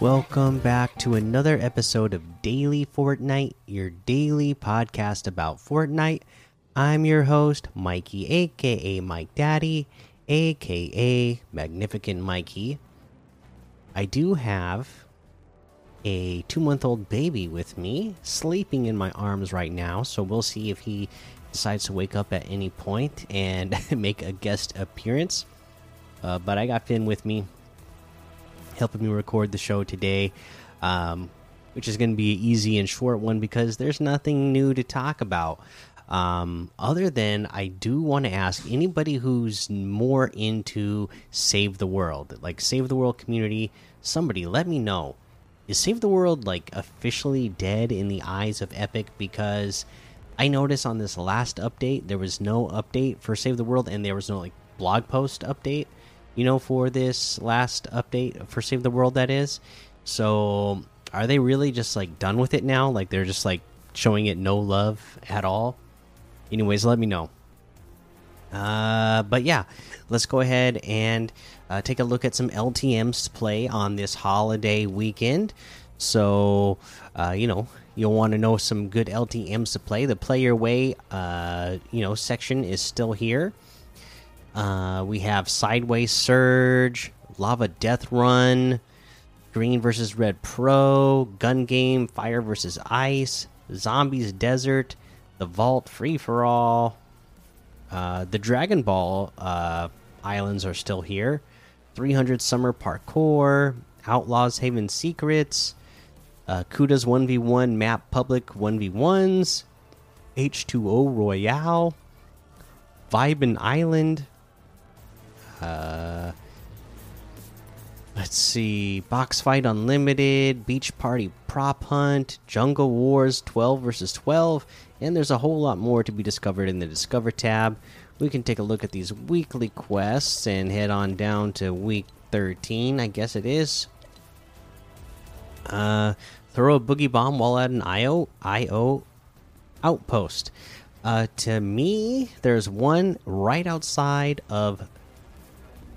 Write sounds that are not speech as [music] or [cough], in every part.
Welcome back to another episode of Daily Fortnite, your daily podcast about Fortnite. I'm your host, Mikey, aka Mike Daddy, aka Magnificent Mikey. I do have a two month old baby with me sleeping in my arms right now, so we'll see if he decides to wake up at any point and [laughs] make a guest appearance. Uh, but I got Finn with me helping me record the show today, um, which is going to be an easy and short one because there's nothing new to talk about. Um, other than I do want to ask anybody who's more into Save the World, like Save the World community, somebody let me know. Is Save the World like officially dead in the eyes of Epic? Because I noticed on this last update there was no update for Save the World and there was no like blog post update you know, for this last update for Save the World, that is. So, are they really just like done with it now? Like, they're just like showing it no love at all? Anyways, let me know. Uh, but yeah, let's go ahead and uh, take a look at some LTMs to play on this holiday weekend. So, uh, you know, you'll want to know some good LTMs to play. The Play Your Way, uh, you know, section is still here. Uh, we have Sideways Surge, Lava Death Run, Green versus Red Pro, Gun Game, Fire versus Ice, Zombies Desert, The Vault Free for All. Uh, the Dragon Ball uh, islands are still here. 300 Summer Parkour, Outlaws Haven Secrets, uh, Kuda's 1v1 Map Public 1v1s, H2O Royale, Vibin Island, uh, let's see. Box Fight Unlimited, Beach Party Prop Hunt, Jungle Wars 12 versus 12, and there's a whole lot more to be discovered in the Discover tab. We can take a look at these weekly quests and head on down to week 13, I guess it is. Uh, throw a boogie bomb while at an IO IO outpost. Uh, to me, there's one right outside of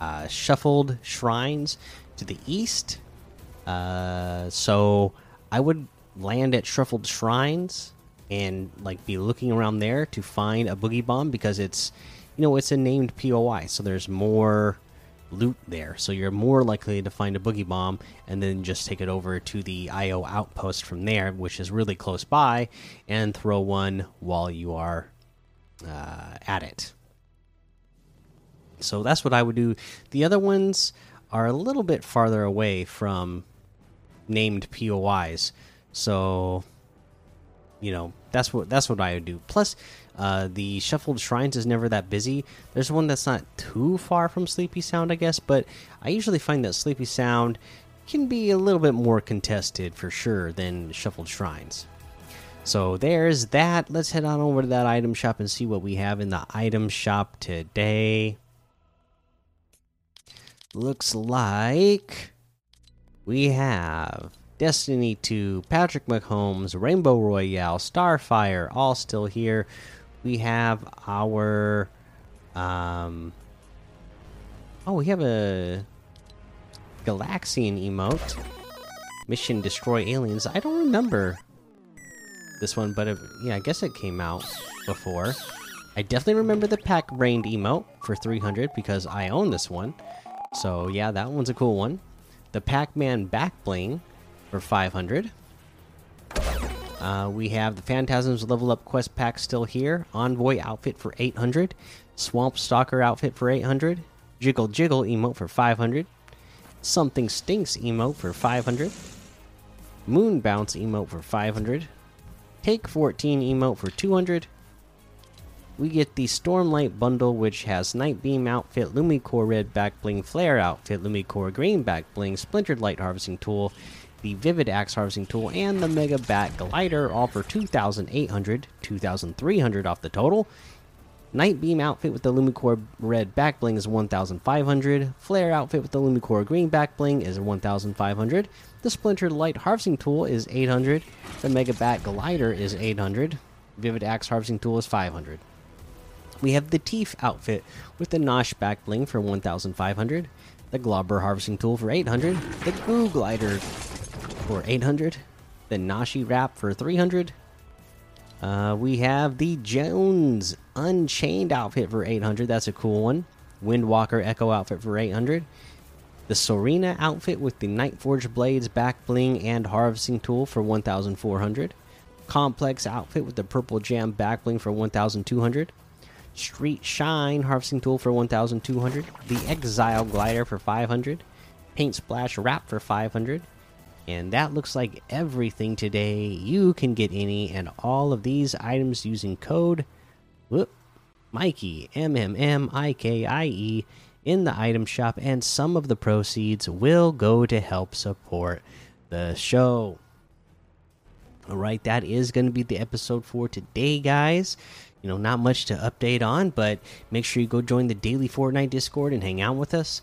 uh, shuffled shrines to the east. Uh, so I would land at shuffled shrines and like be looking around there to find a boogie bomb because it's you know it's a named POI, so there's more loot there. So you're more likely to find a boogie bomb and then just take it over to the IO outpost from there, which is really close by, and throw one while you are uh, at it. So that's what I would do. The other ones are a little bit farther away from named POIs. So you know, that's what that's what I would do. Plus uh, the shuffled shrines is never that busy. There's one that's not too far from Sleepy Sound, I guess, but I usually find that Sleepy Sound can be a little bit more contested for sure than shuffled shrines. So there's that. Let's head on over to that item shop and see what we have in the item shop today. Looks like we have Destiny 2, Patrick Mahomes, Rainbow Royale, Starfire, all still here. We have our um Oh, we have a Galaxian emote. Mission Destroy Aliens. I don't remember this one, but it, yeah, I guess it came out before. I definitely remember the Pack Brained emote for 300 because I own this one. So yeah, that one's a cool one. The Pac-Man back bling for 500. Uh, we have the Phantasms level up quest pack still here. Envoy outfit for 800. Swamp Stalker outfit for 800. Jiggle Jiggle emote for 500. Something Stinks emote for 500. Moon Bounce emote for 500. Take 14 emote for 200 we get the Stormlight bundle, which has Night Beam outfit, Lumicore red back bling, Flare outfit, Lumicore green back bling, Splintered Light harvesting tool, the Vivid Axe harvesting tool, and the Mega Bat glider, all for 2,800, 2,300 off the total. Night Beam outfit with the Lumicore red back bling is 1,500. Flare outfit with the Lumicore green back bling is 1,500. The Splintered Light harvesting tool is 800. The Mega Bat glider is 800. Vivid Axe harvesting tool is 500. We have the Teeth outfit with the Nosh back bling for 1,500, the Globber harvesting tool for 800, the Goo glider for 800. The Nashi wrap for 300. Uh, we have the Jones Unchained outfit for 800. That's a cool one. Windwalker Echo outfit for 800. The Sorana outfit with the Nightforge blades, back bling, and harvesting tool for 1,400. Complex outfit with the purple jam back bling for 1,200. Street Shine harvesting tool for 1,200. The Exile glider for 500. Paint Splash wrap for 500. And that looks like everything today. You can get any and all of these items using code whoop, Mikey M M M I K I E in the item shop, and some of the proceeds will go to help support the show. All right, that is going to be the episode for today, guys. You know, not much to update on, but make sure you go join the daily Fortnite Discord and hang out with us.